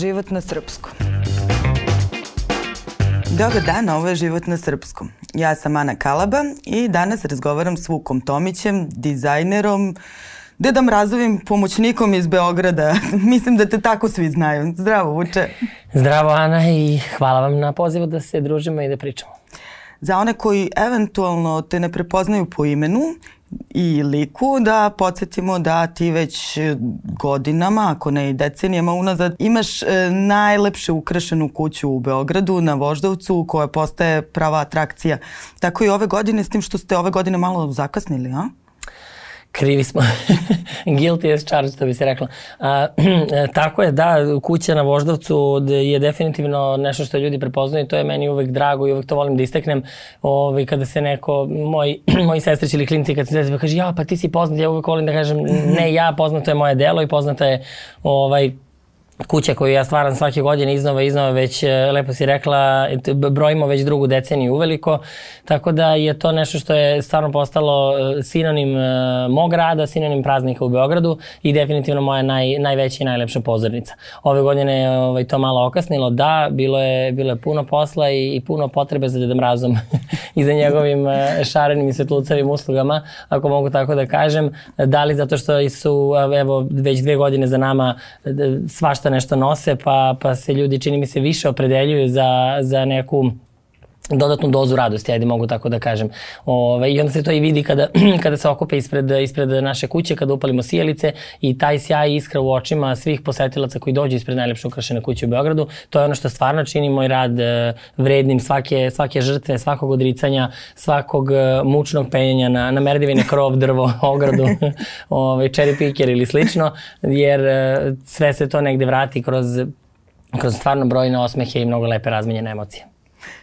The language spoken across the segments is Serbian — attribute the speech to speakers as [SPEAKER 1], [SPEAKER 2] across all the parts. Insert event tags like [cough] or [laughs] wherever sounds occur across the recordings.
[SPEAKER 1] Život na srpskom. Dobar dan, ovo je Život na srpskom. Ja sam Ana Kalaba i danas razgovaram s Vukom Tomićem, dizajnerom, Deda Mrazovim pomoćnikom iz Beograda. [laughs] Mislim da te tako svi znaju. Zdravo, Vuče.
[SPEAKER 2] Zdravo, Ana, i hvala vam na pozivu da se družimo i da pričamo.
[SPEAKER 1] Za one koji eventualno te ne prepoznaju po imenu i liku, da podsjetimo da ti već godinama, ako ne i decenijama unazad, imaš e, najlepše ukrašenu kuću u Beogradu na Voždovcu koja postaje prava atrakcija. Tako i ove godine, s tim što ste ove godine malo zakasnili, a?
[SPEAKER 2] Krivi smo. [laughs] Guilty as charged, to bi se rekla. A, [clears throat] tako je, da, kuća na Voždovcu je definitivno nešto što ljudi prepoznaju, to je meni uvek drago i uvek to volim da isteknem. Ovaj, kada se neko, moj, [clears throat] moji sestrići ili klinci, kad se kaže, ja, pa ti si poznat, ja uvek volim da kažem, ne ja, poznato je moje delo i poznata je ovaj, kuća koju ja stvaram svake godine iznova iznova već, e, lepo si rekla, brojimo već drugu deceniju uveliko, tako da je to nešto što je stvarno postalo e, sinonim e, mog rada, sinonim praznika u Beogradu i definitivno moja naj, najveća i najlepša pozornica. Ove godine je ovaj, to malo okasnilo, da, bilo je, bilo je puno posla i, i puno potrebe za Deda Mrazom [laughs] i za njegovim šarenim i svetlucavim uslugama, ako mogu tako da kažem, da li zato što su evo, već dve godine za nama svašta nešto nose, pa, pa se ljudi, čini mi se, više opredeljuju za, za neku dodatnu dozu radosti, ajde mogu tako da kažem. Ove, I onda se to i vidi kada, [clears throat] kada se okupe ispred, ispred naše kuće, kada upalimo sijalice i taj sjaj iskra u očima svih posetilaca koji dođu ispred najlepše ukrašene kuće u Beogradu. To je ono što stvarno čini moj rad e, vrednim svake, svake žrtve, svakog odricanja, svakog e, mučnog penjenja na, na merdivine krov, drvo, [laughs] ogradu, [laughs] ove, cherry picker ili slično, jer e, sve se to negde vrati kroz kroz stvarno brojne osmehe i mnogo lepe razmenjene emocije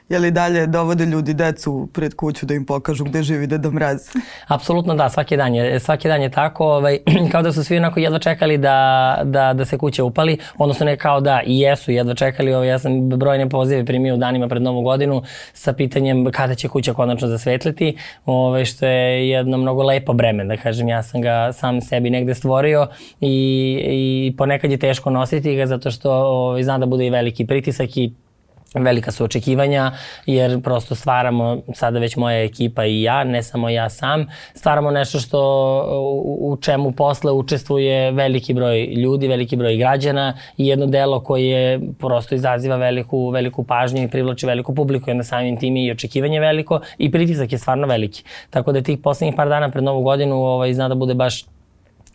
[SPEAKER 1] je li dalje dovode ljudi decu pred kuću da im pokažu gde živi Deda Mraz?
[SPEAKER 2] Apsolutno da, svaki dan je, svaki dan je tako, ovaj, [clears throat] kao da su svi onako jedva čekali da, da, da se kuća upali, odnosno ne kao da i jesu jedva čekali, ovaj, ja sam brojne pozive primio u danima pred Novu godinu sa pitanjem kada će kuća konačno zasvetliti, ovaj, što je jedno mnogo lepo breme, da kažem, ja sam ga sam sebi negde stvorio i, i ponekad je teško nositi ga zato što ovaj, znam da bude i veliki pritisak i velika su očekivanja jer prosto stvaramo sada već moja ekipa i ja, ne samo ja sam, stvaramo nešto što u, čemu posle učestvuje veliki broj ljudi, veliki broj građana i jedno delo koje prosto izaziva veliku, veliku pažnju i privlači veliku publiku i onda samim tim i očekivanje veliko i pritisak je stvarno veliki. Tako da tih poslednjih par dana pred Novu godinu ovaj, zna da bude baš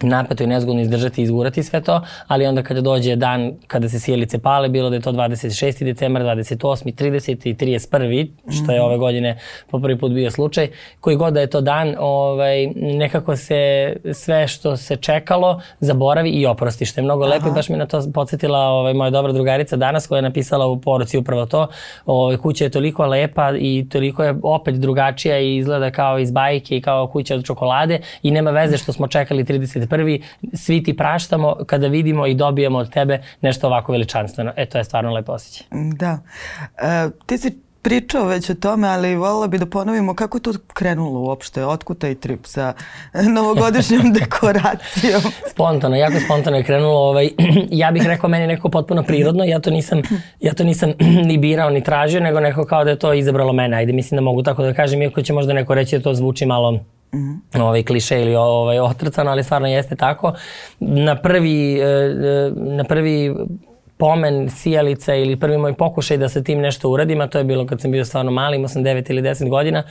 [SPEAKER 2] napeto i nezgodno izdržati i izgurati sve to, ali onda kada dođe dan kada se sjelice pale, bilo da je to 26. decembar, 28. 30. i 31. što je mhm. ove godine po prvi put bio slučaj, koji god da je to dan, ovaj, nekako se sve što se čekalo zaboravi i oprosti, što je mnogo lepo i baš mi na to podsjetila ovaj, moja dobra drugarica danas koja je napisala u poruci upravo to, ovaj, kuća je toliko lepa i toliko je opet drugačija i izgleda kao iz bajke i kao kuća od čokolade i nema veze što smo čekali 30 prvi, svi ti praštamo kada vidimo i dobijemo od tebe nešto ovako veličanstveno. E, to je stvarno lepo osjećaj.
[SPEAKER 1] Da. E, ti si pričao već o tome, ali voljela bi da ponovimo kako je to krenulo uopšte, otkud taj trip sa novogodišnjom [laughs] dekoracijom?
[SPEAKER 2] spontano, jako spontano je krenulo. Ovaj, [clears throat] ja bih rekao meni neko potpuno prirodno, ja to nisam, ja to nisam [clears throat] ni birao ni tražio, nego neko kao da je to izabralo mene. Ajde, mislim da mogu tako da kažem, iako će možda neko reći da to zvuči malo Mm -hmm. ovaj kliše ili ovaj otrcano, ali stvarno jeste tako. Na prvi, e, e, na prvi pomen sijalica ili prvi moj pokušaj da sa tim nešto uradim, a to je bilo kad sam bio stvarno mali, imao sam 9 ili 10 godina,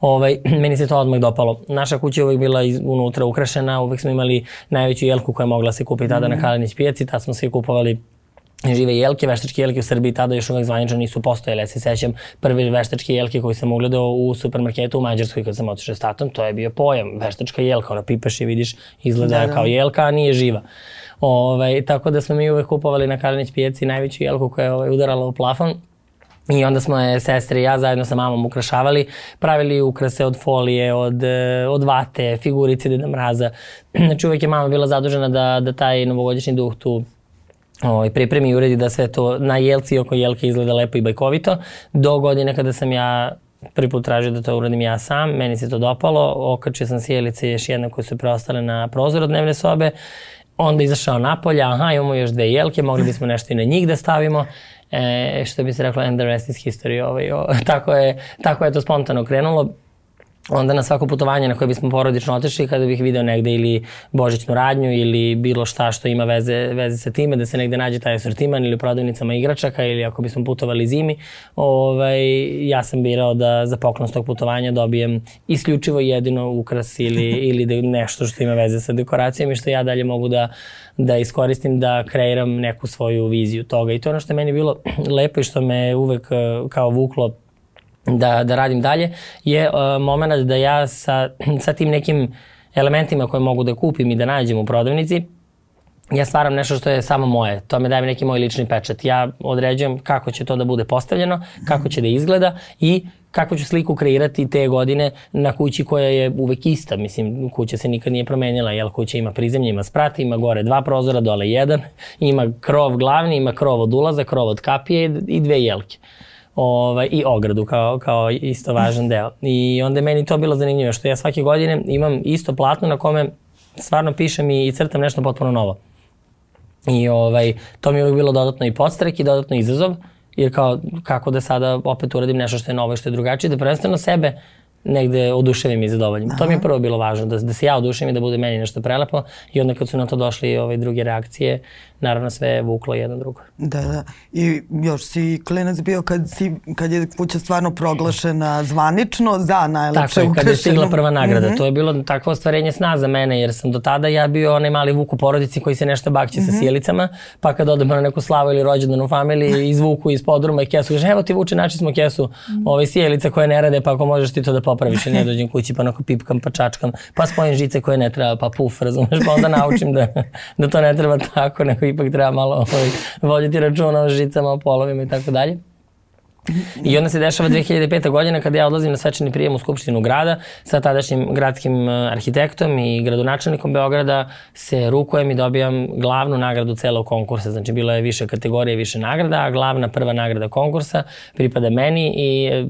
[SPEAKER 2] ovaj, [clears throat] meni se to odmah dopalo. Naša kuća je uvijek bila iz, unutra ukrašena, uvijek smo imali najveću jelku koja je mogla se kupiti tada mm -hmm. na Kalinić pijaci, tad smo svi kupovali žive jelke, veštačke jelke u Srbiji tada još uvek zvanično nisu postojele. Ja se sećam prve veštačke jelke koje sam ugledao u supermarketu u Mađarskoj kad sam otišao s tatom, to je bio pojam, veštačka jelka, ona pipaš je vidiš, izgleda da, da. kao jelka, a nije živa. Ovaj, tako da smo mi uvek kupovali na Kalinić pijaci najveću jelku koja je ovaj, udarala u plafon I onda smo je sestre i ja zajedno sa mamom ukrašavali, pravili ukrase od folije, od, od vate, figurice Deda Mraza. [clears throat] Znači uvek je mama bila zadužena da, da taj novogodišnji duh tu ovaj, pripremi i uredi da sve to na jelci oko jelke izgleda lepo i bajkovito. Do godine kada sam ja prvi put tražio da to uradim ja sam, meni se to dopalo, okačio sam sjelice još jedne koje su preostale na prozor od dnevne sobe, onda izašao napolje, aha, imamo još dve jelke, mogli bismo nešto i na njih da stavimo. E, što bi se reklo, and the rest is history. Ovaj, o, [laughs] tako, je, tako je to spontano krenulo onda na svako putovanje na koje bismo porodično otišli, kada bih video negde ili božićnu radnju ili bilo šta što ima veze, veze sa time, da se negde nađe taj asortiman ili u prodavnicama igračaka ili ako bismo putovali zimi, ovaj, ja sam birao da za poklon tog putovanja dobijem isključivo jedino ukras ili, [laughs] ili da nešto što ima veze sa dekoracijom i što ja dalje mogu da, da iskoristim da kreiram neku svoju viziju toga. I to je ono što je meni bilo [clears throat] lepo i što me uvek kao vuklo da, da radim dalje, je uh, moment da ja sa, [clears throat] sa tim nekim elementima koje mogu da kupim i da nađem u prodavnici, ja stvaram nešto što je samo moje. To me daje neki moj lični pečat. Ja određujem kako će to da bude postavljeno, kako će da izgleda i kako ću sliku kreirati te godine na kući koja je uvek ista. Mislim, kuća se nikad nije promenila, jel kuća ima prizemlje, ima sprat, ima gore dva prozora, dole jedan, ima krov glavni, ima krov od ulaza, krov od kapije i dve jelke. Uh, ovaj, i ogradu kao, kao isto važan deo. I onda je meni to bilo zanimljivo što ja svake godine imam isto platno na kome stvarno pišem i, i crtam nešto potpuno novo. I ovaj, to mi je uvijek bilo dodatno i podstrek i dodatno izazov, jer kao kako da sada opet uradim nešto što je novo i što je drugačije, da prvenstveno sebe negde oduševim i zadovoljim. Aha. To mi je prvo bilo važno, da, da se ja oduševim i da bude meni nešto prelepo i onda kad su na to došli ove druge reakcije, naravno sve je vuklo jedno drugo.
[SPEAKER 1] Da, da. I još si klinac bio kad, si, kad je kuća stvarno proglašena zvanično za najlepše
[SPEAKER 2] Tako je, kad je stigla prva nagrada. Mm -hmm. To je bilo takvo ostvarenje sna za mene, jer sam do tada ja bio onaj mali vuk u porodici koji se nešto bakće mm -hmm. sa mhm. sjelicama, pa kad odemo na neku slavu ili rođendan u familiji, [laughs] izvuku iz podruma i kesu, kaže, evo ti vuče, nači smo kesu, mm -hmm. ove sjelice koje ne rade, pa ako možeš ti to da popraviš i ne dođem kući, pa onako pipkam, pa čačkam, pa spojim žice koje ne treba, pa puf, razumeš, pa onda naučim da, da to ne treba tako, nego ipak treba malo ovaj, voditi računa o žicama, o polovima i tako dalje. I onda se dešava 2005. godina kada ja odlazim na svečani prijem u Skupštinu grada sa tadašnjim gradskim eh, arhitektom i gradonačelnikom Beograda se rukujem i dobijam glavnu nagradu celog konkursa. Znači bilo je više kategorije, više nagrada, a glavna prva nagrada konkursa pripada meni i e,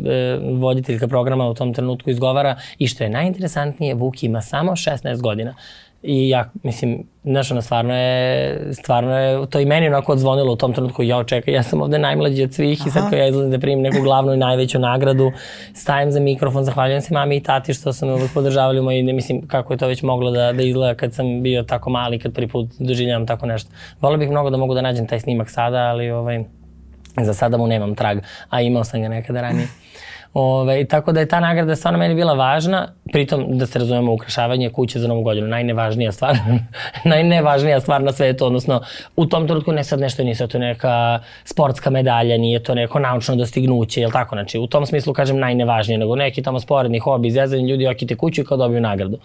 [SPEAKER 2] voditeljka programa u tom trenutku izgovara i što je najinteresantnije, Vuk ima samo 16 godina. I ja, mislim, znaš, ono, stvarno je, stvarno je, to i meni onako odzvonilo u tom trenutku, ja čekaj, ja sam ovde najmlađi od svih Aha. i sad kao ja izlazim da primim neku glavnu i najveću nagradu, stajem za mikrofon, zahvaljujem se mami i tati što su me uvek podržavali moji, ne mislim kako je to već moglo da, da izgleda kad sam bio tako mali, kad prvi put doživljavam tako nešto. Volio bih mnogo da mogu da nađem taj snimak sada, ali ovaj, za sada mu nemam trag, a imao sam ga nekada ranije. Ove, tako da je ta nagrada stvarno meni bila važna, pritom da se razumemo ukrašavanje kuće za novu godinu, najnevažnija stvar, [laughs] najnevažnija stvar na svetu, odnosno u tom trenutku ne sad nešto nije to neka sportska medalja, nije to neko naučno dostignuće, jel tako, znači u tom smislu kažem najnevažnije, nego neki tamo sporedni hobi, zezanje ljudi okite kuću i kao dobiju nagradu.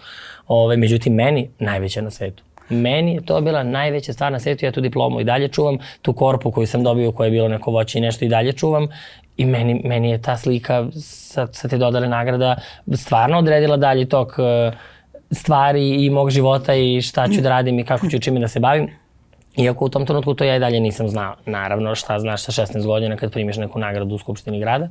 [SPEAKER 2] Ove, međutim, meni najveća na svetu. Meni je to bila najveća stvar na svetu, ja tu diplomu i dalje čuvam, tu korpu koju sam dobio koja je bilo neko voće i nešto i dalje čuvam I meni, meni je ta slika sa, sa te dodale nagrada stvarno odredila dalje tok uh, stvari i mog života i šta ću da radim i kako ću čime da se bavim. Iako u tom trenutku to ja i dalje nisam znao. Naravno, šta znaš sa 16 godina kad primiš neku nagradu u Skupštini grada.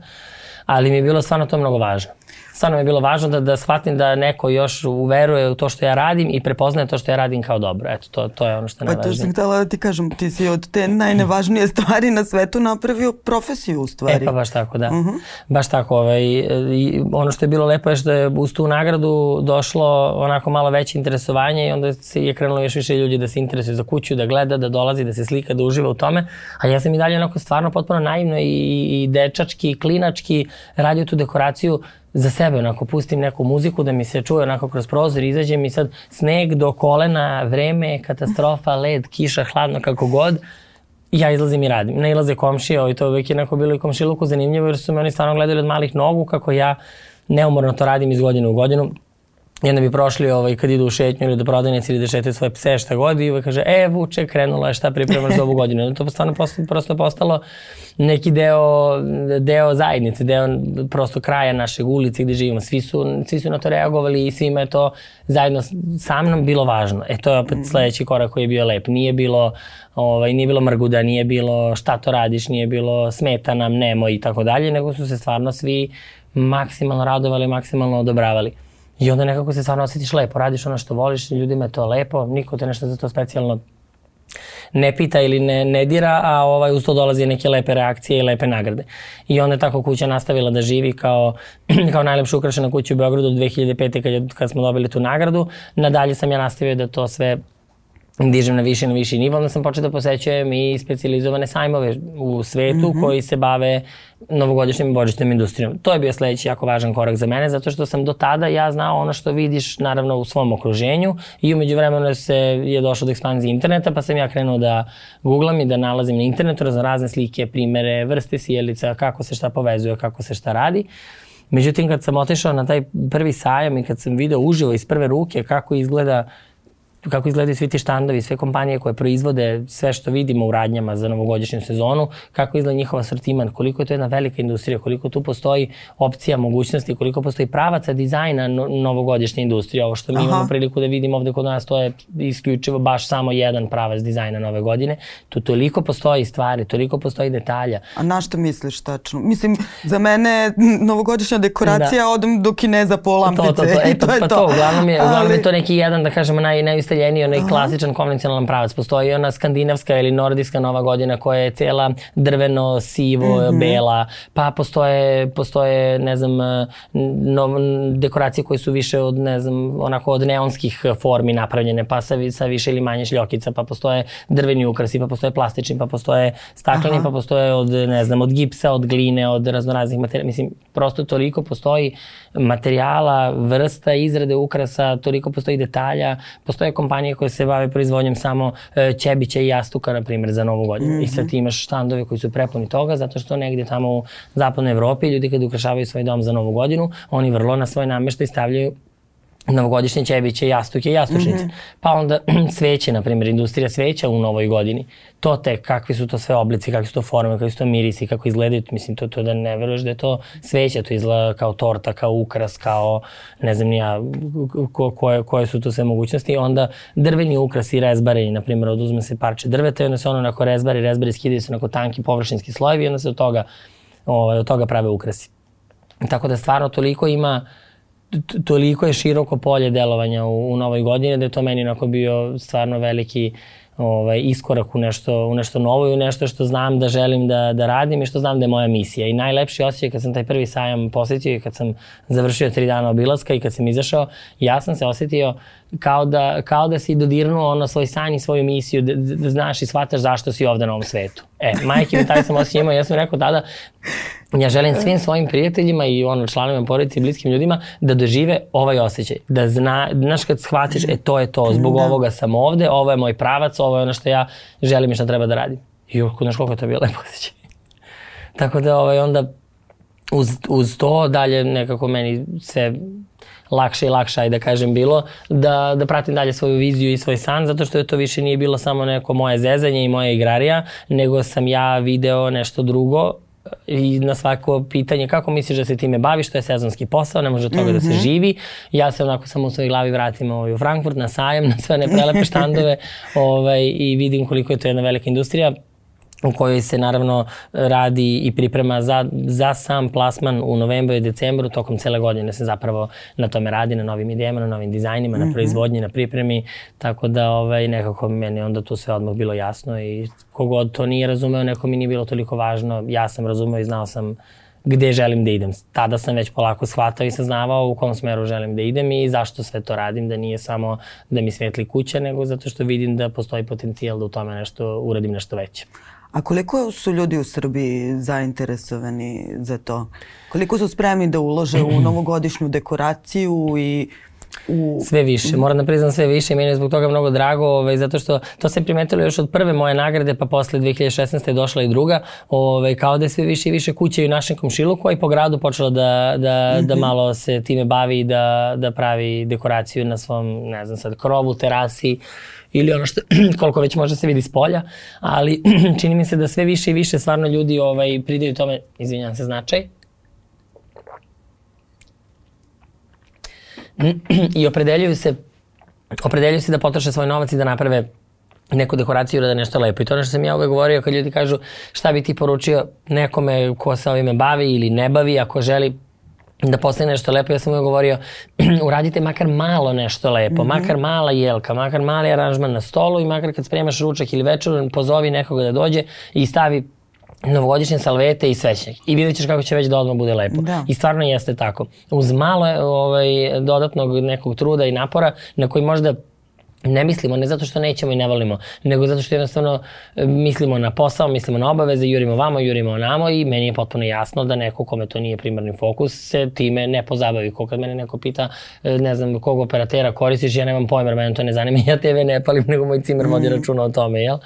[SPEAKER 2] Ali mi je bilo stvarno to mnogo važno stvarno mi je bilo važno da, da shvatim da neko još uveruje u to što ja radim i prepoznaje to što ja radim kao dobro. Eto, to, to je ono što je najvažnije.
[SPEAKER 1] Pa to sam htela da ti kažem, ti si od te najnevažnije [laughs] stvari na svetu napravio profesiju u stvari.
[SPEAKER 2] E pa baš tako, da. Uh mhm. -huh. Baš tako. Ovaj, i ono što je bilo lepo je što je uz tu nagradu došlo onako malo veće interesovanje i onda se je krenulo još više ljudi da se interesuje za kuću, da gleda, da dolazi, da se slika, da uživa u tome. A ja sam i dalje onako stvarno potpuno naivno i, i dečački, i klinački radio tu dekoraciju za sebe, onako pustim neku muziku da mi se čuje onako kroz prozor, izađem i sad sneg do kolena, vreme, katastrofa, led, kiša, hladno, kako god, ja izlazim i radim. Ne ilaze komšije, i to uvek je neko bilo i komšiluku zanimljivo jer su me oni stvarno gledali od malih nogu kako ja neumorno to radim iz godine u godinu. I onda bi prošli ovaj, kad idu u šetnju ili do prodavnice ili da šetaju svoje pse šta god i uvek kaže, e Vuče, krenula je šta pripremaš za ovu godinu. I onda to stvarno prosto, prosto postalo neki deo, deo zajednice, deo prosto kraja našeg ulice gde živimo. Svi su, svi su na to reagovali i svima je to zajedno sa mnom bilo važno. E to je opet mhm. sledeći korak koji je bio lep. Nije bilo, ovaj, nije bilo mrguda, nije bilo šta to radiš, nije bilo smeta nam, nemoj i tako dalje, nego su se stvarno svi maksimalno radovali, maksimalno odobravali. I onda nekako se stvarno osjetiš lepo, radiš ono što voliš, ljudima je to lepo, niko te nešto za to specijalno ne pita ili ne, ne dira, a ovaj, uz to dolazi neke lepe reakcije i lepe nagrade. I onda je tako kuća nastavila da živi kao, [clears throat] kao najlepša ukrašena kuća u Beogradu od 2005. Kad, kad smo dobili tu nagradu. Nadalje sam ja nastavio da to sve dižem na više na viši nivo, onda sam počeo da posećujem i specializovane sajmove u svetu mm -hmm. koji se bave novogodišnjim i božićnim industrijom. To je bio sledeći jako važan korak za mene, zato što sam do tada ja znao ono što vidiš naravno u svom okruženju i umeđu vremenu se je došlo do ekspanzije interneta, pa sam ja krenuo da googlam i da nalazim na internetu razno razne slike, primere, vrste sjelica, kako se šta povezuje, kako se šta radi. Međutim, kad sam otišao na taj prvi sajam i kad sam video uživo iz prve ruke kako izgleda kako izgledaju svi ti štandovi, sve kompanije koje proizvode sve što vidimo u radnjama za novogodišnju sezonu, kako izgleda njihov asortiman, koliko je to jedna velika industrija, koliko tu postoji opcija, mogućnosti, koliko postoji pravaca dizajna no, novogodišnje industrije. Ovo što mi Aha. imamo priliku da vidimo ovde kod nas, to je isključivo baš samo jedan pravac dizajna nove godine. Tu toliko postoji stvari, toliko postoji detalja.
[SPEAKER 1] A na što misliš tačno? Mislim, za mene novogodišnja dekoracija da. odem do Kineza po lampice to, to, to. E, [laughs] i to pa, je
[SPEAKER 2] pa
[SPEAKER 1] to.
[SPEAKER 2] to. Uglavnom je, uglavnom Ali... je to neki jedan, da kažemo, naj, najustaljeniji naseljeniji, onaj Aha. klasičan konvencionalan pravac. Postoji ona skandinavska ili nordijska nova godina koja je cela drveno, sivo, mm -hmm. bela, pa postoje, postoje ne znam, nov, dekoracije koje su više od, ne znam, onako od neonskih formi napravljene, pa sa, sa više ili manje šljokica, pa postoje drveni ukrasi, pa postoje plastični, pa postoje stakleni, Aha. pa postoje od, ne znam, od gipsa, od gline, od raznoraznih materijala. Mislim, prosto toliko postoji materijala, vrsta izrade ukrasa, toliko postoji detalja, postoje kompanije koje se bave proizvodnjom samo e, ćebića i jastuka, na primjer, za novu godinu. Mm -hmm. I sad ti imaš štandove koji su prepuni toga, zato što negdje tamo u zapadnoj Evropi ljudi kad ukrašavaju svoj dom za novu godinu, oni vrlo na svoj namještaj stavljaju novogodišnje ćebiće, jastuke i jastučnice. Mm -hmm. Pa onda [clears throat] sveće, na primjer, industrija sveća u novoj godini. To te, kakvi su to sve oblici, kakve su to forme, kakvi su to mirisi, kako izgledaju, mislim, to, to da ne veruješ da je to sveća, to izgleda kao torta, kao ukras, kao, ne znam nija, ko, koje, koje su to sve mogućnosti. Onda drveni ukras i rezbari, na primjer, oduzme se parče drveta i onda se ono onako rezbari, rezbari skidaju se onako tanki površinski slojevi i onda se od toga, ovaj, od toga prave ukrasi. Tako da stvarno toliko ima uh, toliko je široko polje delovanja u, u novoj godini da je to meni onako bio stvarno veliki ovaj, iskorak u nešto, u nešto novo i u nešto što znam da želim da, da radim i što znam da je moja misija. I najlepši osjećaj kad sam taj prvi sajam posetio i kad sam završio tri dana obilaska i kad sam izašao, ja sam se osetio kao da, kao da si dodirnuo ono svoj san i svoju misiju, da, da znaš i shvataš zašto si ovde na ovom svetu. E, majke mi taj sam osjećaj imao, ja sam rekao tada, ja želim svim svojim prijateljima i ono članovima porodice i bliskim ljudima da dožive ovaj osjećaj. Da zna, znaš kad shvatiš, e to je to, zbog da. ovoga sam ovde, ovo je moj pravac, ovo je ono što ja želim i što treba da radim. I znaš koliko je to bio lepo osjećaj. Tako da ovaj, onda uz, uz to dalje nekako meni se lakše i lakše, ajde da kažem, bilo da, da pratim dalje svoju viziju i svoj san, zato što je to više nije bilo samo neko moje zezanje i moja igrarija, nego sam ja video nešto drugo i na svako pitanje kako misliš da se time baviš, to je sezonski posao, ne može od toga mm -hmm. da se mhm. živi. Ja se onako samo u svojoj glavi vratim ovaj, u Frankfurt na sajam, na sve ne prelepe štandove [laughs] ovaj, i vidim koliko je to jedna velika industrija u kojoj se naravno radi i priprema za, za sam plasman u novembru i decembru, tokom cele godine se zapravo na tome radi, na novim idejama, na novim dizajnima, mm -hmm. na mhm. proizvodnji, na pripremi, tako da ovaj, nekako meni onda tu sve odmah bilo jasno i kogod to nije razumeo, neko mi nije bilo toliko važno, ja sam razumeo i znao sam gde želim da idem. Tada sam već polako shvatao i saznavao u kom smeru želim da idem i zašto sve to radim, da nije samo da mi svetli kuća, nego zato što vidim da postoji potencijal da u tome nešto uradim nešto veće.
[SPEAKER 1] A koliko su ljudi u Srbiji zainteresovani za to? Koliko su spremni da ulože u [clears throat] novogodišnju dekoraciju i
[SPEAKER 2] u... Sve više, moram da priznam sve više i meni je zbog toga mnogo drago, ovaj, zato što to se primetilo još od prve moje nagrade, pa posle 2016. je došla i druga, ovaj, kao da je sve više i više kuće u našem komšiluku, a i po gradu počelo da, da, da mhm. malo se time bavi i da, da pravi dekoraciju na svom, ne znam sad, krovu, terasi, ili ono što, [clears throat] koliko već može se vidi s polja, ali [clears throat] čini mi se da sve više i više stvarno ljudi ovaj, pridaju tome, izvinjam se, značaj. [clears throat] I opredeljuju se, opredeljuju se da potroše svoj novac i da naprave neku dekoraciju da nešto lepo. I to ono što sam ja uvek govorio kad ljudi kažu šta bi ti poručio nekome ko se ovime bavi ili ne bavi, ako želi da postane nešto lepo, ja sam mu govorio, [clears throat] uradite makar malo nešto lepo, mm -hmm. makar mala jelka, makar mali aranžman na stolu i makar kad spremaš ručak ili večer, pozovi nekoga da dođe i stavi novogodišnje salvete i svećnjak. I vidjet ćeš kako će već da odmah bude lepo. Da. I stvarno jeste tako. Uz malo ovaj, dodatnog nekog truda i napora na koji možda ne mislimo, ne zato što nećemo i ne volimo, nego zato što jednostavno e, mislimo na posao, mislimo na obaveze, jurimo vamo, jurimo namo i meni je potpuno jasno da neko kome to nije primarni fokus se time ne pozabavi. Ko kad mene neko pita, e, ne znam, kog operatera koristiš, ja nemam pojma, mene to ne zanima, [laughs] ja TV ne palim, nego moj cimer vodi mm. računa o tome, jel?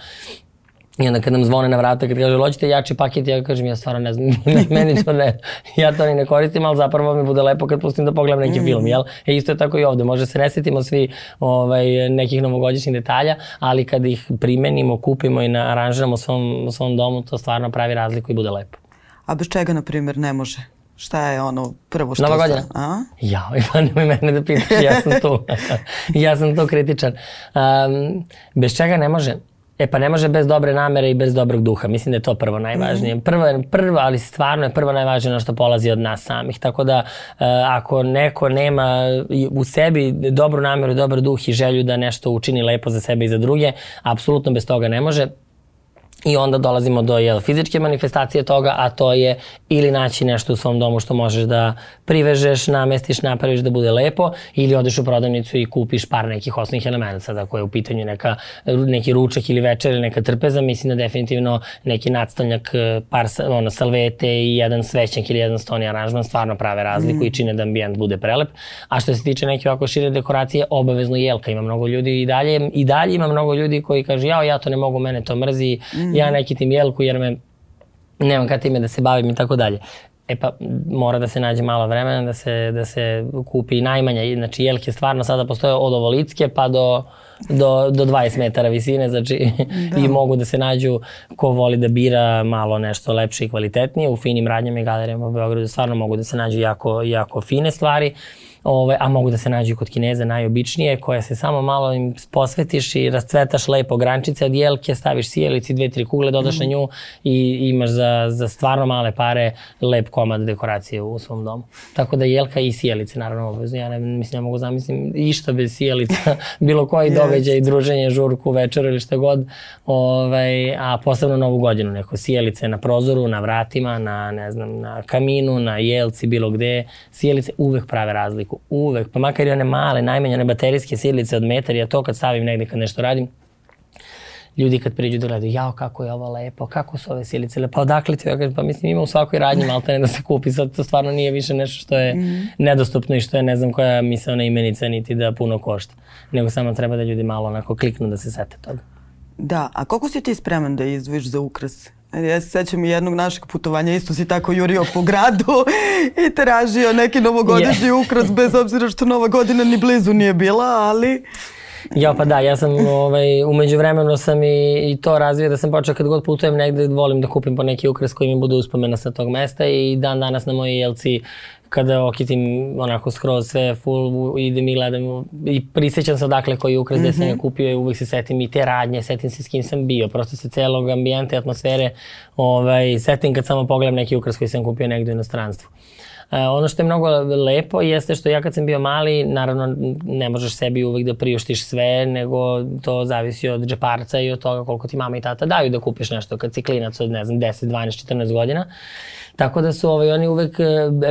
[SPEAKER 2] I onda kad nam zvone na vrata, kad kaže, hoćete jači paket, ja kažem, ja stvarno ne znam, [laughs] meni to ne, ja to ni ne koristim, ali zapravo mi bude lepo kad pustim da pogledam neki mm. film, jel? E isto je tako i ovde, može se ne setimo svi ovaj, nekih novogodišnjih detalja, ali kad ih primenimo, kupimo i na, aranžiramo u svom, u svom domu, to stvarno pravi razliku i bude lepo.
[SPEAKER 1] A bez čega, na primjer, ne može? Šta je ono prvo što...
[SPEAKER 2] Nova godina? A? Ja, [laughs] pa nemoj mene da pitaš, ja sam tu. [laughs] ja sam tu kritičan. Um, bez čega ne može? E pa ne može bez dobre namere i bez dobrog duha. Mislim da je to prvo najvažnije. Mm. Prvo je prvo, ali stvarno je prvo najvažnije na što polazi od nas samih. Tako da uh, ako neko nema u sebi dobru nameru, dobar duh i želju da nešto učini lepo za sebe i za druge, apsolutno bez toga ne može. I onda dolazimo do jel, fizičke manifestacije toga, a to je ili naći nešto u svom domu što možeš da privežeš, namestiš, napraviš da bude lepo, ili odeš u prodavnicu i kupiš par nekih osnovnih elementa, sada koje je u pitanju neka, neki ručak ili večer ili neka trpeza, mislim da definitivno neki nadstavljak, par ono, salvete i jedan svećnjak ili jedan stoni aranžman stvarno prave razliku mm. i čine da ambijent bude prelep. A što se tiče neke ovako šire dekoracije, obavezno jelka. Ima mnogo ljudi i dalje, i dalje ima mnogo ljudi koji kaže, jao, ja to ne mogu, mene to mrzi, mm mm. ja ne kitim jelku jer me nemam kad time da se bavim i tako dalje. E pa mora da se nađe malo vremena da se, da se kupi najmanja, znači jelke stvarno sada postoje od ovolitske pa do, do, do 20 metara visine, znači da. i mogu da se nađu ko voli da bira malo nešto lepše i kvalitetnije. U finim radnjama i galerijama u Beogradu stvarno mogu da se nađu jako, jako fine stvari. Uh, Ove, a mogu da se nađu kod Kineza najobičnije, koje se samo malo im posvetiš i rascvetaš lepo grančice od jelke, staviš sijelici, dve, tri kugle, dodaš mm. na nju i imaš za, za stvarno male pare lep komad dekoracije u svom domu. Tako da jelka i sijelice, naravno, obavezno. Ja ne, mislim, ja mogu zamislim išta bez sijelica, [laughs] bilo koji yes. događaj, druženje, žurku, večer ili šta god, ovaj, a posebno novu godinu, neko sijelice na prozoru, na vratima, na, ne znam, na kaminu, na jelci, bilo gde, sijelice uvek prave razliku sliku, uvek, pa makar i one male, najmanje one baterijske silice od metar, ja to kad stavim negde kad nešto radim, ljudi kad priđu da gledaju, jao kako je ovo lepo, kako su ove silice lepo, pa odakle ti, ja pa mislim ima u svakoj radnji malte ne da se kupi, sad to stvarno nije više nešto što je mm. nedostupno i što je ne znam koja ona imenica niti da puno košta, nego samo treba da ljudi malo onako kliknu da se sete toga.
[SPEAKER 1] Da, a koliko si ti spreman da izdvojiš za ukras Ja se sećam jednog našeg putovanja, isto si tako jurio po gradu i tražio neki novogodišnji yeah. ukras, bez obzira što nova godina ni blizu nije bila, ali...
[SPEAKER 2] Ja pa da, ja sam ovaj, umeđu vremenu sam i, i to razvio da sam počeo kad god putujem negde volim da kupim po neki ukras koji mi bude uspomena sa tog mesta i dan danas na mojoj jelci kada okitim onako skroz sve full, idem i gledam i prisjećam se odakle koji ukras mm -hmm. gde sam ga mhm. kupio i uvek se setim i te radnje, setim se s kim sam bio, prosto se celog ambijenta i atmosfere ovaj, setim kad samo pogledam neki ukras koji sam kupio negde u inostranstvu. Uh, ono što je mnogo lepo jeste što ja kad sam bio mali, naravno ne možeš sebi uvek da priuštiš sve, nego to zavisi od džeparca i od toga koliko ti mama i tata daju da kupiš nešto kad si klinac od ne znam 10, 12, 14 godina. Tako da su ovaj, oni uvek e,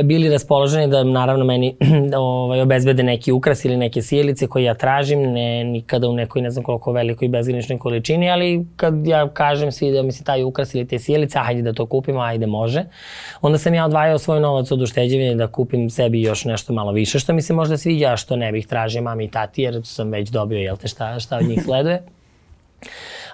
[SPEAKER 2] bili raspoloženi da naravno meni [clears throat] ovaj, obezbede neki ukras ili neke sjelice koje ja tražim, ne nikada u nekoj ne znam koliko velikoj bezgraničnoj količini, ali kad ja kažem svi da mi se taj ukras ili te sjelice, hajde da to kupimo, ajde može. Onda sam ja odvajao svoj novac od ušteđevine da kupim sebi još nešto malo više što mi se možda sviđa, a što ne bih tražio mami i tati jer sam već dobio, jel te šta, šta od njih sleduje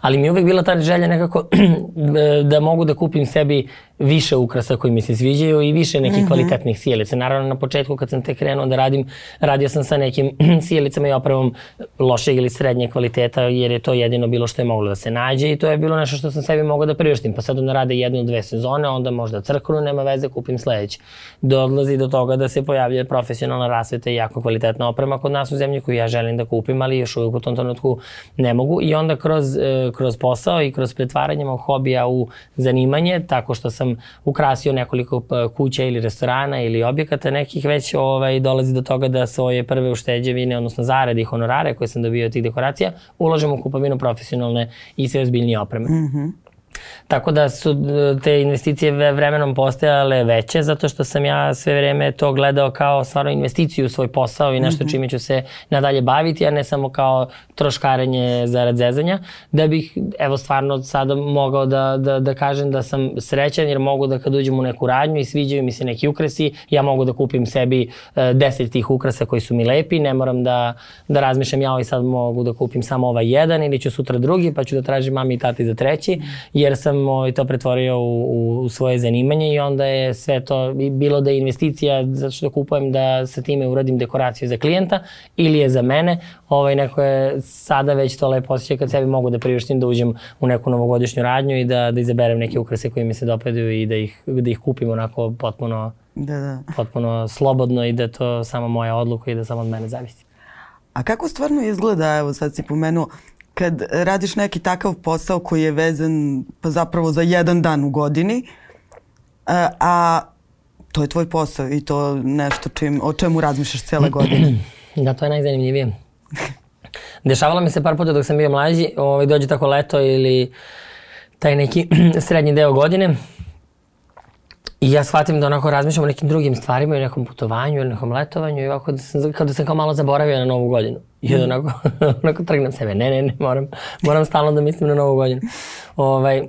[SPEAKER 2] ali mi je uvek bila ta želja nekako [clears throat] da mogu da kupim sebi više ukrasa koji mi se sviđaju i više nekih mm -hmm. kvalitetnih sjelica. Naravno, na početku kad sam te krenuo da radim, radio sam sa nekim [clears throat] sjelicama i opravom lošeg ili srednje kvaliteta, jer je to jedino bilo što je moglo da se nađe i to je bilo nešto što sam sebi mogao da priuštim. Pa sad onda rade jednu, dve sezone, onda možda crknu, nema veze, kupim sledeće. Dolazi do toga da se pojavlja profesionalna rasveta i jako kvalitetna oprema kod nas u zemlji koju ja želim da kupim, ali još uvijek u tom trenutku ne mogu. I onda kroz, e, kroz posao i kroz pretvaranje mog hobija u zanimanje, tako što sam ukrasio nekoliko e, kuća ili restorana ili objekata nekih, već ovaj, dolazi do toga da svoje prve ušteđevine, odnosno zarade i honorare koje sam dobio od tih dekoracija, ulažem u kupovinu profesionalne i sve ozbiljnije opreme. Mm -hmm. Tako da su e, te investicije vremenom postajale veće zato što sam ja sve vreme to gledao kao stvarno investiciju u svoj posao i nešto mm -hmm. čime ću se nadalje baviti, a ne samo kao troškarenje zarad zezanja, da bih evo stvarno sada mogao da, da, da kažem da sam srećan jer mogu da kad uđem u neku radnju i sviđaju mi se neki ukrasi, ja mogu da kupim sebi e, deset tih ukrasa koji su mi lepi, ne moram da, da razmišljam ja ovaj sad mogu da kupim samo ovaj jedan ili ću sutra drugi pa ću da tražim mami i tati za treći, jer sam ovaj, to pretvorio u, u svoje zanimanje i onda je sve to bilo da je investicija zato što kupujem da sa time uradim dekoraciju za klijenta ili je za mene, ovaj, neko je sada već to lepo osjećaj kad sebi mogu da priuštim da uđem u neku novogodišnju radnju i da, da izaberem neke ukrase koje mi se dopadaju i da ih, da ih kupim onako potpuno, da, da. potpuno slobodno i da to samo moja odluka i da samo od mene zavisi.
[SPEAKER 1] A kako stvarno izgleda, evo sad si pomenuo, kad radiš neki takav posao koji je vezan pa zapravo za jedan dan u godini, a, a to je tvoj posao i to nešto čim, o čemu razmišljaš cele godine. [clears throat]
[SPEAKER 2] Da, to je najzanimljivije. Dešavalo mi se par puta dok sam bio mlađi, ovaj, dođe tako leto ili taj neki [clears throat] srednji deo godine i ja shvatim da onako razmišljam o nekim drugim stvarima i nekom putovanju ili nekom letovanju i ovako da sam, kao da sam kao malo zaboravio na novu godinu. I onda onako, [laughs] onako trgnem sebe, ne, ne, ne, moram, moram stalno da mislim na novu godinu. Ovaj,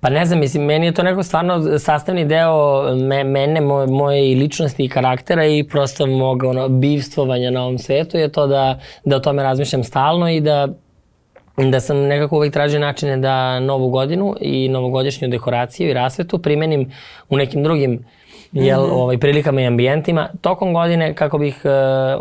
[SPEAKER 2] Pa ne znam, mislim, meni je to neko stvarno sastavni deo me, mene, moje, moje ličnosti i karaktera i prosto mog ono, bivstvovanja na ovom svetu je to da, da o tome razmišljam stalno i da da sam nekako uvek tražio načine da novu godinu i novogodišnju dekoraciju i rasvetu primenim u nekim drugim jel, mm -hmm. ovaj, prilikama i ambijentima tokom godine kako bih uh,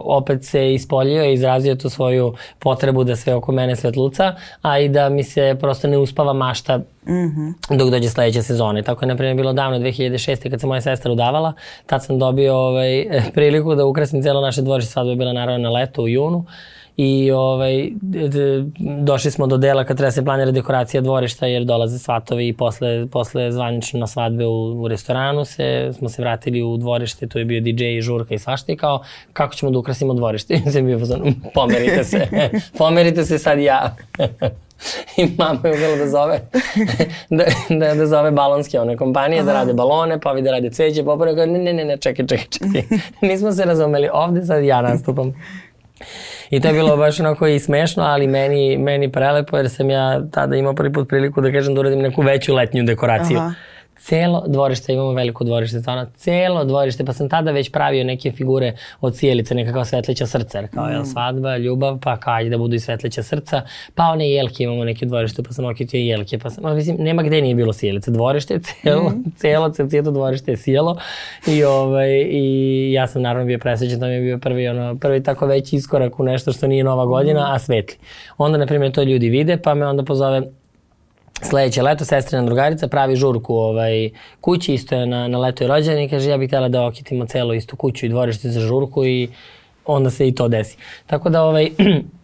[SPEAKER 2] opet se ispoljio i izrazio tu svoju potrebu da sve oko mene svetluca, a i da mi se prosto ne uspava mašta mm -hmm. dok dođe sledeće sezone. Tako je, na primjer, bilo davno 2006. kad se moja sestra udavala, tad sam dobio ovaj, [laughs] priliku da ukrasim celo naše dvorište, sad je bila naravno na leto u junu. Uh, i ovaj, došli smo do dela kad treba se planira dekoracija dvorišta jer dolaze svatovi i posle, posle zvanično na svadbe u, u restoranu se, smo se vratili u dvorište, tu je bio DJ i žurka i svašta i kao kako ćemo da ukrasimo dvorište. [laughs] I sam bio pozvan, pomerite se, [laughs] pomerite se sad ja. [laughs] I mama je uvela da zove, da, da, da zove balonske one kompanije, da Aha. da rade balone, pa ovi da rade cveće, pa ne, ne, ne, ne, čekaj, čekaj, čekaj. Nismo se razumeli, ovde sad ja nastupam. I to je bilo baš onako i smešno, ali meni, meni prelepo jer sam ja tada imao prvi put priliku da kažem da uradim neku veću letnju dekoraciju. Aha celo dvorište, imamo veliko dvorište, stvarno, celo dvorište, pa sam tada već pravio neke figure od sjelice, nekakva svetleća srca, jer kao, mm. jel, svadba, ljubav, pa kaj da budu i svetleća srca, pa one jelke imamo neke dvorište, pa sam okitio jelke, pa sam, mislim, nema gde nije bilo sjelice, dvorište, [laughs] celo, mm. celo, celo dvorište je sjelo i, ovaj, i ja sam naravno bio presvećan, to mi je bio prvi, ono, prvi tako veći iskorak u nešto što nije nova godina, mm. a svetli. Onda, na primjer, to ljudi vide, pa me onda pozove sledeće leto sestrina drugarica pravi žurku ovaj, kući, isto je na, na leto i rođendan i kaže ja bih htjela da okitimo celo istu kuću i dvorište za žurku i onda se i to desi. Tako da ovaj, [clears throat]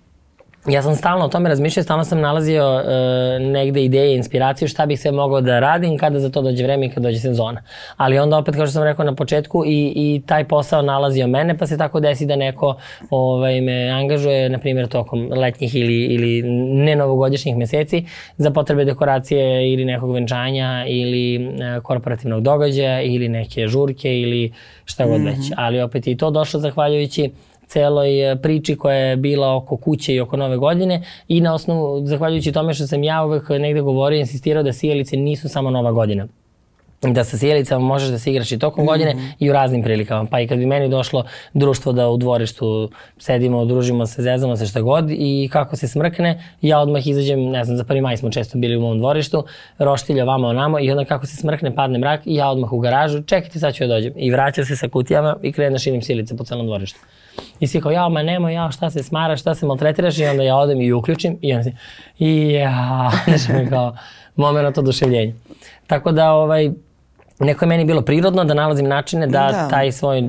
[SPEAKER 2] ja sam stalno o tome razmišljao, stalno sam nalazio uh, negde ideje, inspiraciju šta bih sve mogao da radim kada za to dođe vreme i kada dođe sezona. Ali onda opet, kao što sam rekao na početku, i, i taj posao nalazio mene, pa se tako desi da neko ovaj, me angažuje, na primjer, tokom letnjih ili, ili ne novogodišnjih meseci za potrebe dekoracije ili nekog venčanja ili uh, korporativnog događaja ili neke žurke ili šta god mm -hmm. već. Ali opet i to došlo zahvaljujući celoj e, priči koja je bila oko kuće i oko nove godine i na osnovu, zahvaljujući tome što sam ja uvek negde govorio insistirao da sijalice nisu samo nova godina da sa sjelicama možeš da se igraš i tokom mm -hmm. godine i u raznim prilikama. Pa i kad bi meni došlo društvo da u dvorištu sedimo, družimo se, zezamo se šta god i kako se smrkne, ja odmah izađem, ne znam, za prvi maj smo često bili u mom dvorištu, roštilja vamo onamo i onda kako se smrkne, padne mrak i ja odmah u garažu, čekajte sad ću ja dođem. I vraća se sa kutijama i krene da širim sjelice po celom dvorištu. I svi kao, ja, ma nemoj, ja, šta se smaraš, šta se maltretiraš i onda ja odem i uključim i onda se, i ja, [laughs] znači mi kao moment oduševljenja. Tako da, ovaj, neko je meni bilo prirodno da nalazim načine da, da. taj svoj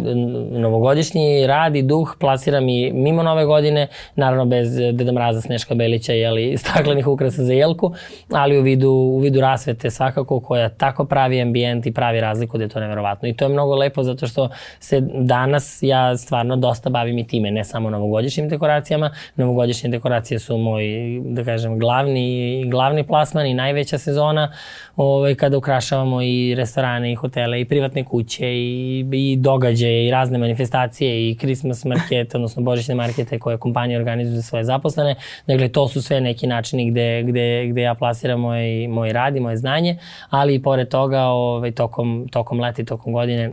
[SPEAKER 2] novogodišnji rad i duh plasiram i mimo nove godine, naravno bez Deda Mraza, Sneška Belića i [laughs] staklenih ukrasa za jelku, ali u vidu, u vidu rasvete svakako koja tako pravi ambijent i pravi razliku da je to neverovatno. I to je mnogo lepo zato što se danas ja stvarno dosta bavim i time, ne samo novogodišnjim dekoracijama. Novogodišnje dekoracije su moj, da kažem, glavni, glavni plasman i najveća sezona ovaj, kada ukrašavamo i restorane i hotele i privatne kuće i, i događaje i razne manifestacije i Christmas market, odnosno božićne markete koje kompanije organizuju za svoje zaposlene. Dakle, to su sve neki načini gde, gde, gde ja plasiram moj, moj rad i moje znanje, ali i pored toga ovaj, tokom, tokom leta i tokom godine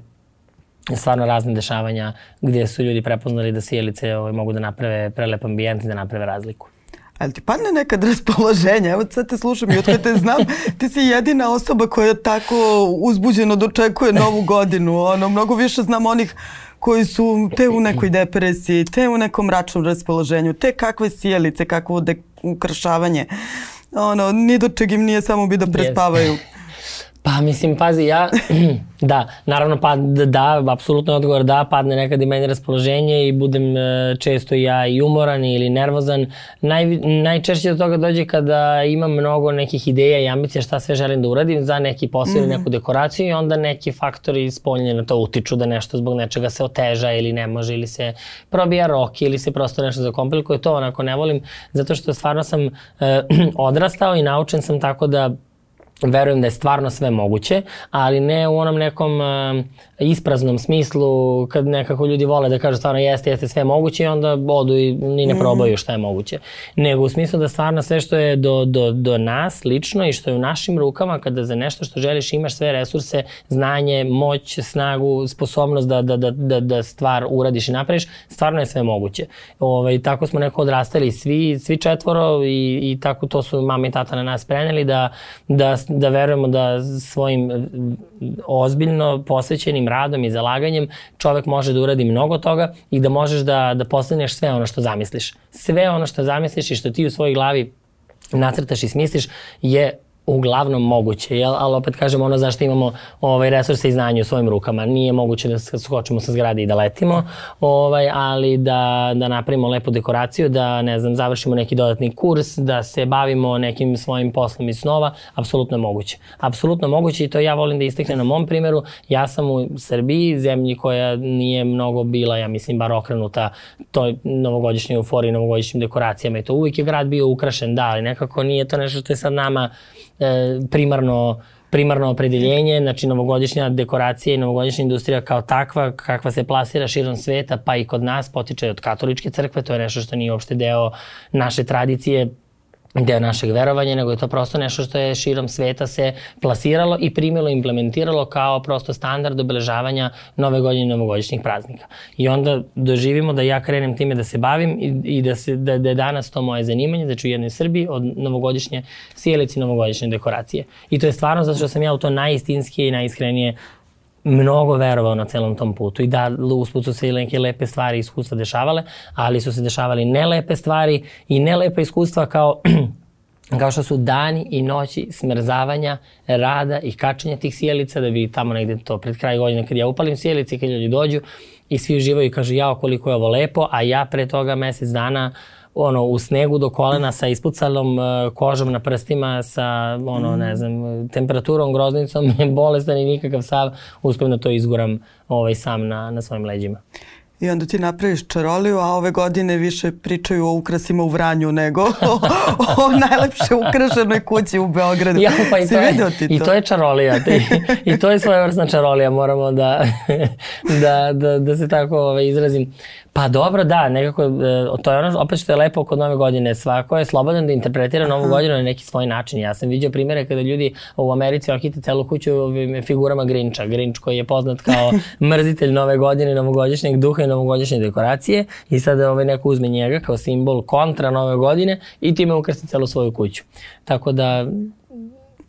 [SPEAKER 2] stvarno razne dešavanja gde su ljudi prepoznali da sjelice ovaj, mogu da naprave prelep ambijent i da naprave razliku.
[SPEAKER 1] Ali ti padne nekad raspoloženje? Evo sad te slušam i od kada te znam, ti si jedina osoba koja tako uzbuđeno dočekuje novu godinu. Ono, mnogo više znam onih koji su te u nekoj depresiji, te u nekom mračnom raspoloženju, te kakve sjelice, kakvo ukrašavanje. Ono, ni do čeg im nije samo bi da prespavaju. Yes.
[SPEAKER 2] Pa mislim, pazi, ja, [clears throat] da, naravno pa da, apsolutno je odgovor da, padne nekad i meni raspoloženje i budem e, često ja i umoran ili nervozan. Naj, najčešće do toga dođe kada imam mnogo nekih ideja i ambicija šta sve želim da uradim za neki posao mm -hmm. ili neku dekoraciju i onda neki faktori spoljnje na to utiču da nešto zbog nečega se oteža ili ne može ili se probija rok ili se prosto nešto zakomplikuje. To onako ne volim zato što stvarno sam e, [clears throat] odrastao i naučen sam tako da verujem da je stvarno sve moguće, ali ne u onom nekom uh, ispraznom smislu kad nekako ljudi vole da kažu stvarno jeste, jeste sve moguće i onda odu i ni ne mhm. probaju šta je moguće. Nego u smislu da stvarno sve što je do, do, do nas lično i što je u našim rukama kada za nešto što želiš imaš sve resurse, znanje, moć, snagu, sposobnost da, da, da, da, da stvar uradiš i napraviš, stvarno je sve moguće. Ove, ovaj, tako smo neko odrastali svi, svi četvoro i, i tako to su mama i tata na nas preneli da, da da verujemo da svojim e, ozbiljno posvećenim radom i zalaganjem čovek može da uradi mnogo toga i da možeš da, da postigneš sve ono što zamisliš. Sve ono što zamisliš i što ti u svojoj glavi nacrtaš i smisliš je uglavnom moguće, jel? ali opet kažem ono zašto imamo ovaj, resurse i znanje u svojim rukama. Nije moguće da skočimo sa zgrade i da letimo, ovaj, ali da, da napravimo lepu dekoraciju, da ne znam, završimo neki dodatni kurs, da se bavimo nekim svojim poslom iz snova, apsolutno moguće. Apsolutno moguće i to ja volim da isteknem na mom primjeru. Ja sam u Srbiji, zemlji koja nije mnogo bila, ja mislim, bar okrenuta toj novogodišnjoj euforiji, novogodišnjim dekoracijama i to uvijek je grad bio ukrašen, da, ali nekako nije to nešto što je sad nama primarno primarno opredeljenje, znači novogodišnja dekoracija i novogodišnja industrija kao takva, kakva se plasira širom sveta, pa i kod nas, potiče od katoličke crkve, to je nešto što nije uopšte deo naše tradicije, deo našeg verovanja, nego je to prosto nešto što je širom sveta se plasiralo i primilo, implementiralo kao prosto standard obeležavanja nove godine i novogodišnjih praznika. I onda doživimo da ja krenem time da se bavim i, i da, se, da, da je danas to moje zanimanje, znači u jednoj Srbiji od novogodišnje sjelice i novogodišnje dekoracije. I to je stvarno zato što sam ja u to najistinskije i najiskrenije mnogo verovao na celom tom putu. I da usput su se i neke lepe stvari i iskustva dešavale, ali su se dešavali nelepe stvari i nelepe iskustva kao [clears throat] kao što su dani i noći smrzavanja, rada i kačenja tih sjelica, da bi tamo negde to pred kraj godine kad ja upalim sjelice, kad ljudi dođu i svi uživaju i kažu jao koliko je ovo lepo, a ja pre toga mesec dana ono, u snegu do kolena sa ispucalom uh, kožom na prstima, sa, ono, ne znam, temperaturom, groznicom, [laughs] bolestan i nikakav sav, uspem da to izguram ovaj, sam na, na svojim leđima.
[SPEAKER 1] I onda ti napraviš čaroliju, a ove godine više pričaju o ukrasima u Vranju nego [laughs] o, o najlepše ukrašenoj kući u Beogradu. [laughs]
[SPEAKER 2] Ja, pa i, to je, ti to? i to je čarolija. I, I to je svojevrsna čarolija, moramo da, [laughs] da, da, da se tako ovaj, izrazim. Pa dobro, da, nekako, e, to je ono, opet što je lepo kod nove godine, svako je slobodan da interpretira novu godinu na neki svoj način. Ja sam vidio primere kada ljudi u Americi okite celu kuću ovim figurama Grinča. Grinč koji je poznat kao mrzitelj nove godine, novogodišnjeg duha i novogodišnje dekoracije i sada ovaj neko uzme njega kao simbol kontra nove godine i time ukrasti celu svoju kuću. Tako da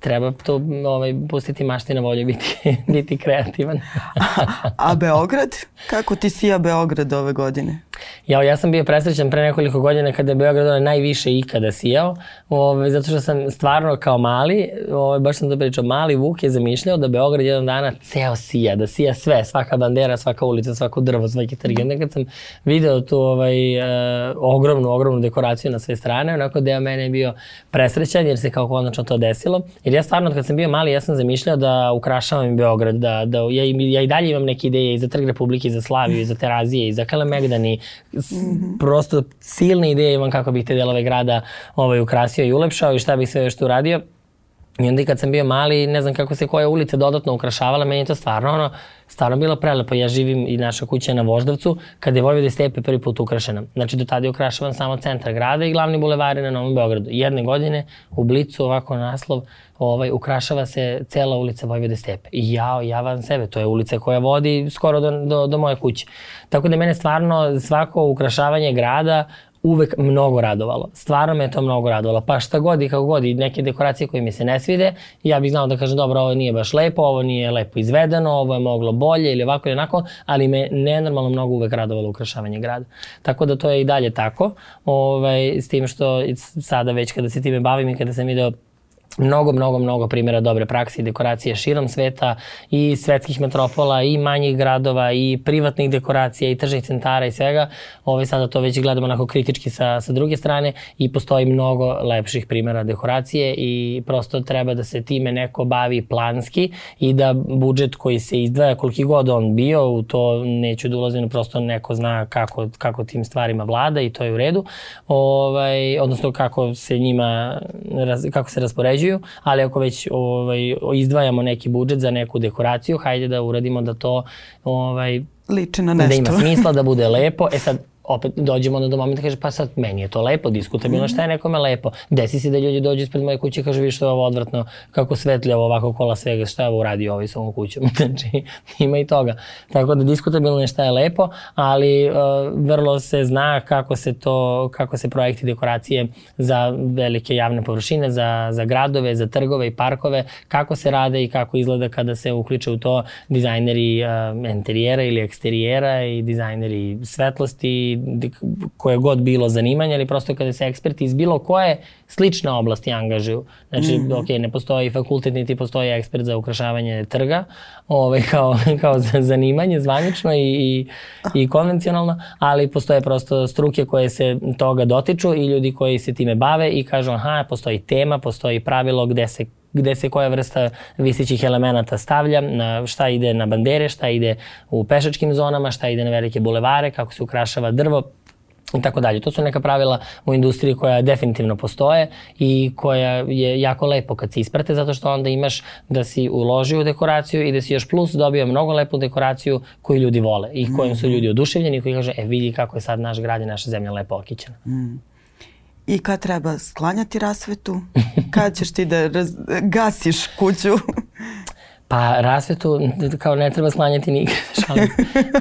[SPEAKER 2] treba to ovaj, pustiti mašti na volju biti, [laughs] biti kreativan.
[SPEAKER 1] a, [laughs] a Beograd? Kako ti sija Beograd ove godine?
[SPEAKER 2] Ja, ja sam bio presrećan pre nekoliko godina kada je Beograd onaj najviše ikada sijao, ove, zato što sam stvarno kao mali, ove, baš sam to pričao, mali Vuk je zamišljao da Beograd jedan dana ceo sija, da sija sve, svaka bandera, svaka ulica, svako drvo, svaki trg. Onda kad sam video tu ovaj, e, ogromnu, ogromnu dekoraciju na sve strane, onako deo mene je bio presrećan jer se kao konačno to desilo. Jer ja stvarno kad sam bio mali, ja sam zamišljao da ukrašavam Beograd, da, da ja, ja i dalje imam neke ideje i za Trg Republike, i za Slaviju, i za Terazije, i za Kalemegdani, mm -hmm. prosto silne ideje imam kako bih te delove grada ovaj, ukrasio i ulepšao i šta bih sve još tu uradio. I onda i kad sam bio mali, ne znam kako se koja ulica dodatno ukrašavala, meni je to stvarno ono, stvarno bilo prelepo. Ja živim i naša kuća je na Voždovcu, kada je Vojvode Stepe prvi put ukrašena. Znači do tada je ukrašavan samo centar grada i glavni bulevari na Novom Beogradu. Jedne godine u Blicu ovako naslov ovaj, ukrašava se cela ulica Vojvode Stepe. I ja, ja vam sebe, to je ulica koja vodi skoro do, do, do moje kuće. Tako da mene stvarno svako ukrašavanje grada uvek mnogo radovalo. Stvarno me to mnogo radovalo. Pa šta god i kako god i neke dekoracije koje mi se ne svide, ja bih znao da kažem dobro, ovo nije baš lepo, ovo nije lepo izvedeno, ovo je moglo bolje ili ovako ili onako, ali me nenormalno mnogo uvek radovalo ukrašavanje grada. Tako da to je i dalje tako, ovaj, s tim što sada već kada se time bavim i kada sam video mnogo, mnogo, mnogo primjera dobre prakse i dekoracije širom sveta i svetskih metropola i manjih gradova i privatnih dekoracija i tržnih centara i svega. Ove sada to već gledamo onako kritički sa, sa druge strane i postoji mnogo lepših primjera dekoracije i prosto treba da se time neko bavi planski i da budžet koji se izdvaja koliki god on bio, u to neću da ulazim, prosto neko zna kako, kako tim stvarima vlada i to je u redu, ovaj, odnosno kako se njima, kako se raspoređuju zarađuju, ali ako već ovaj, izdvajamo neki budžet za neku dekoraciju, hajde da uradimo da to ovaj,
[SPEAKER 1] liči na nešto.
[SPEAKER 2] Da ima smisla, da bude lepo. E sad, opet dođemo do momenta kaže pa sad meni je to lepo, diskutabilno mm -hmm. šta je nekome lepo. Desi se da ljudi dođu ispred moje kuće i kažu vi što je ovo odvratno, kako svetlja ovo ovako kola svega, šta je ovo uradio ovaj sa ovom kućom. [laughs] znači ima i toga. Tako da diskutabilno je šta je lepo, ali uh, vrlo se zna kako se to, kako se projekti dekoracije za velike javne površine, za, za gradove, za trgove i parkove, kako se rade i kako izgleda kada se uključe u to dizajneri uh, interijera ili eksterijera i dizajneri svetlosti koje god bilo zanimanje, ali prosto kada se eksperti iz bilo koje slične oblasti angažuju. Znači, mm. ok, ne postoji fakultet, niti postoji ekspert za ukrašavanje trga, ovaj, kao, [laughs] kao za zanimanje zvanično i, i, i konvencionalno, ali postoje prosto struke koje se toga dotiču i ljudi koji se time bave i kažu, aha, postoji tema, postoji pravilo gde se gde se koja vrsta visićih elemenata stavlja, na šta ide na bandere, šta ide u pešačkim zonama, šta ide na velike bulevare, kako se ukrašava drvo, i tako dalje. To su neka pravila u industriji koja definitivno postoje i koja je jako lepo kad se isprate zato što onda imaš da si uložio u dekoraciju i da si još plus dobio mnogo lepu dekoraciju koju ljudi vole i kojim su mhm. ljudi oduševljeni i koji kaže e vidi kako je sad naš grad i naša zemlja lepo okićena. Mm.
[SPEAKER 1] I kad treba sklanjati rasvetu? Kad ćeš ti da raz, gasiš kuću?
[SPEAKER 2] Pa rasvetu kao ne treba sklanjati nikad, [laughs] šalim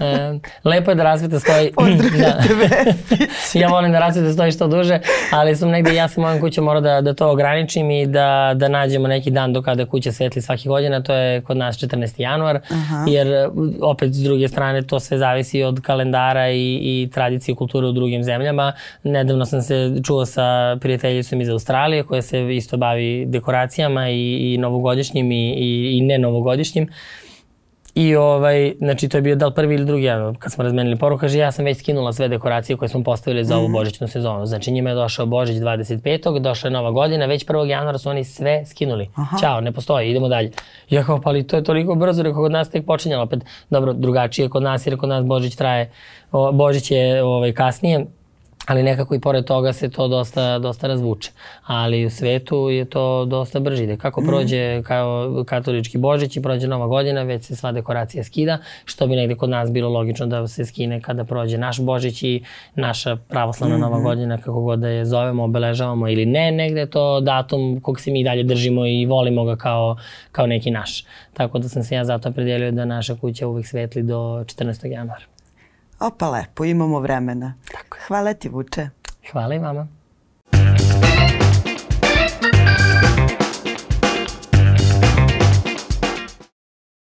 [SPEAKER 2] e, lepo je da rasveta stoji. [laughs]
[SPEAKER 1] Pozdravite
[SPEAKER 2] da. ja volim da rasveta stoji što duže, ali sam negde, ja sam mojom kućom morao da, da to ograničim i da, da nađemo neki dan do kada kuća svetli svaki godina, to je kod nas 14. januar, Aha. jer opet s druge strane to sve zavisi od kalendara i, i tradicije i kulture u drugim zemljama. Nedavno sam se čuo sa prijateljicom iz Australije koja se isto bavi dekoracijama i, i novogodišnjim i, i, i ne novogodišnjim novogodišnjim. I ovaj, znači to je bio da li prvi ili drugi, ja, kad smo razmenili poruku, kaže ja sam već skinula sve dekoracije koje smo postavili za ovu mm. božićnu sezonu. Znači njima je došao Božić 25. došla je nova godina, već 1. januara su oni sve skinuli. Aha. Ćao, ne postoji, idemo dalje. Ja kao, pa ali to je toliko brzo, rekao, kod nas tek počinjalo, opet, dobro, drugačije kod nas, jer kod nas Božić traje, Božić je ovaj, kasnije, ali nekako i pored toga se to dosta, dosta razvuče. Ali u svetu je to dosta brže ide. Kako mhm. prođe kao katolički božić i prođe nova godina, već se sva dekoracija skida, što bi negde kod nas bilo logično da se skine kada prođe naš božić i naša pravoslavna mm -hmm. nova mhm. godina, kako god da je zovemo, obeležavamo ili ne, negde je to datum kog se mi dalje držimo i volimo ga kao, kao neki naš. Tako da sam se ja zato predelio da naša kuća uvek svetli do 14. januara.
[SPEAKER 1] Opa lepo, imamo vremena.
[SPEAKER 2] Tako
[SPEAKER 1] Hvala ti Vuče.
[SPEAKER 2] Hvala i vama.